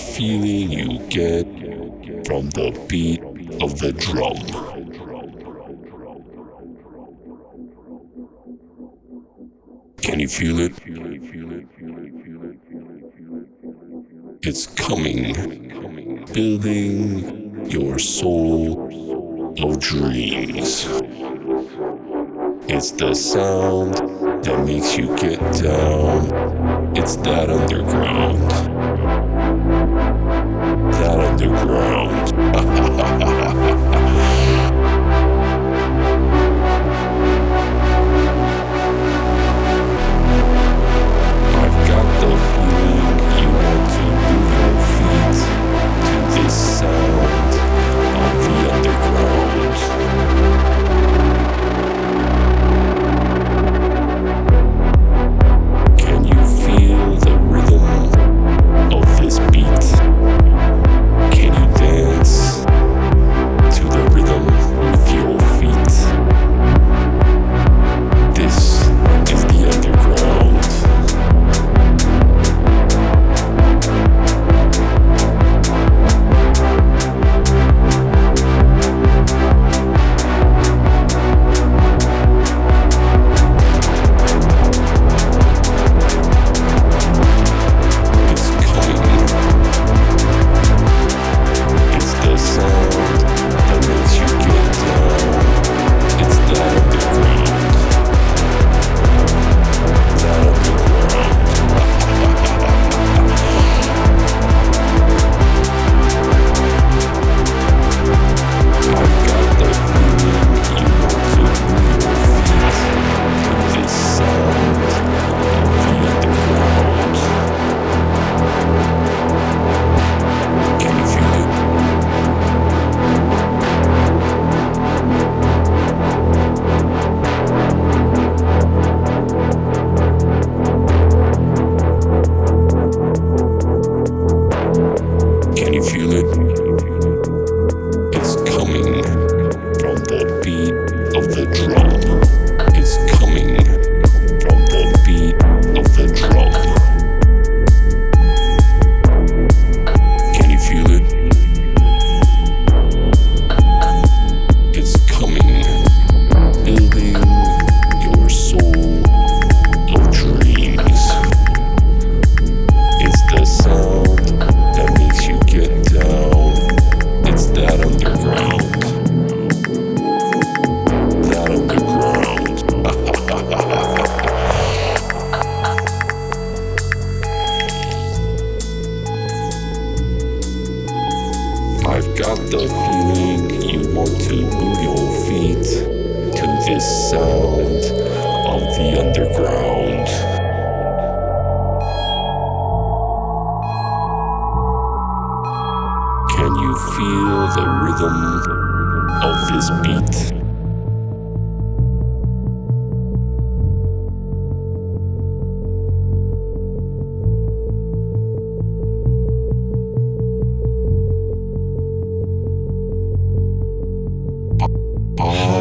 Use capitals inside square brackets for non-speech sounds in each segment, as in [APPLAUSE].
feeling you get from the beat of the drum. Can you feel it? It's coming, building your soul of dreams. It's the sound that makes you get down. It's that underground the ground. [LAUGHS]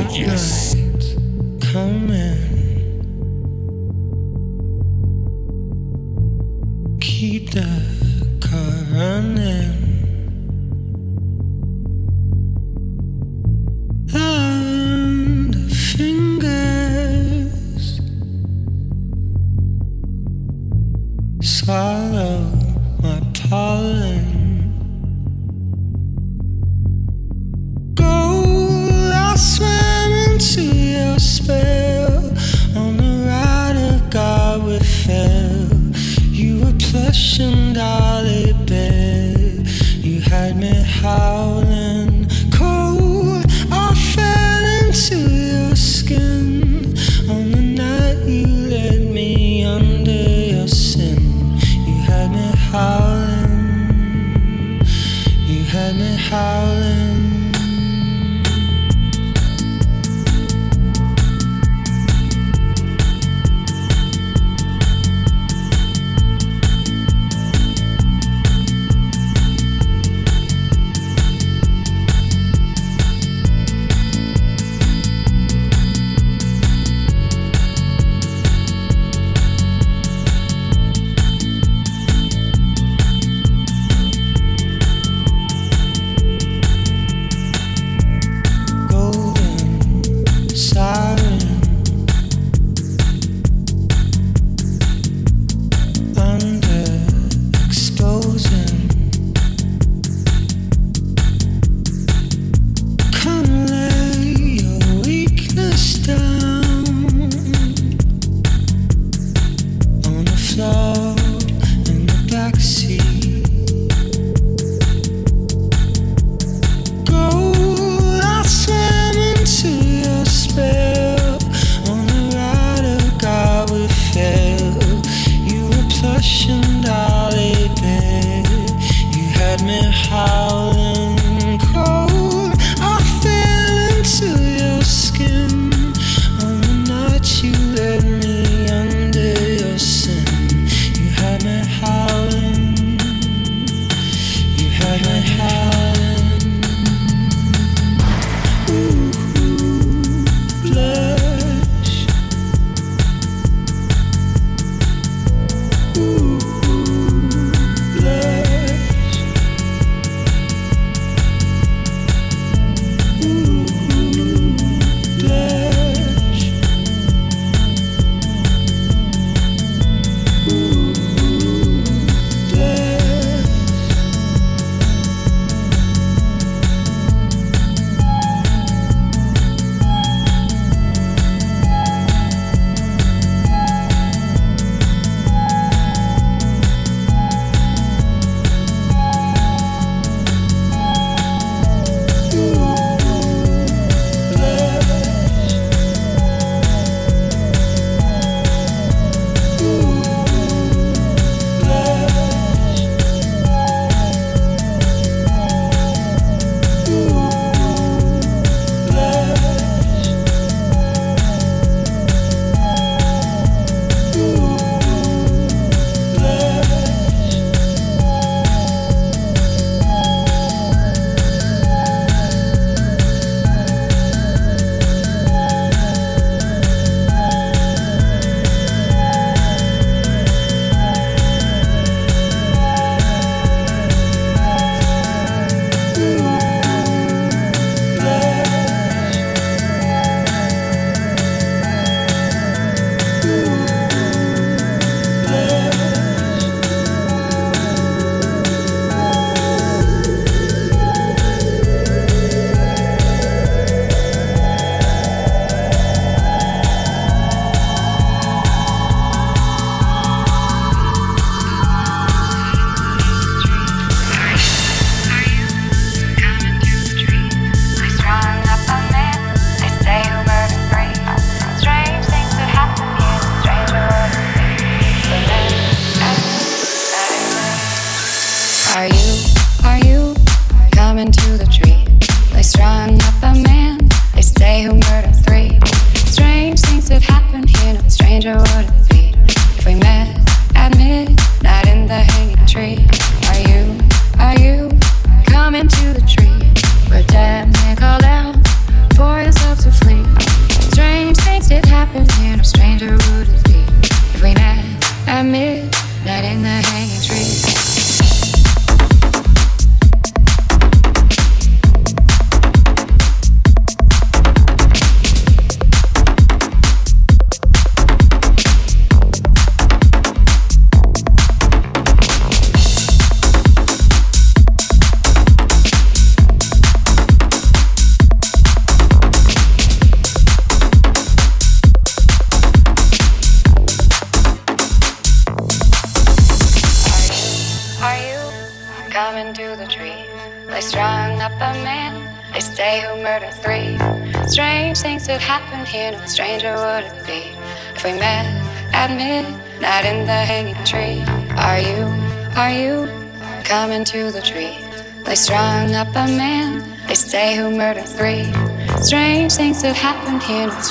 Yes. Come that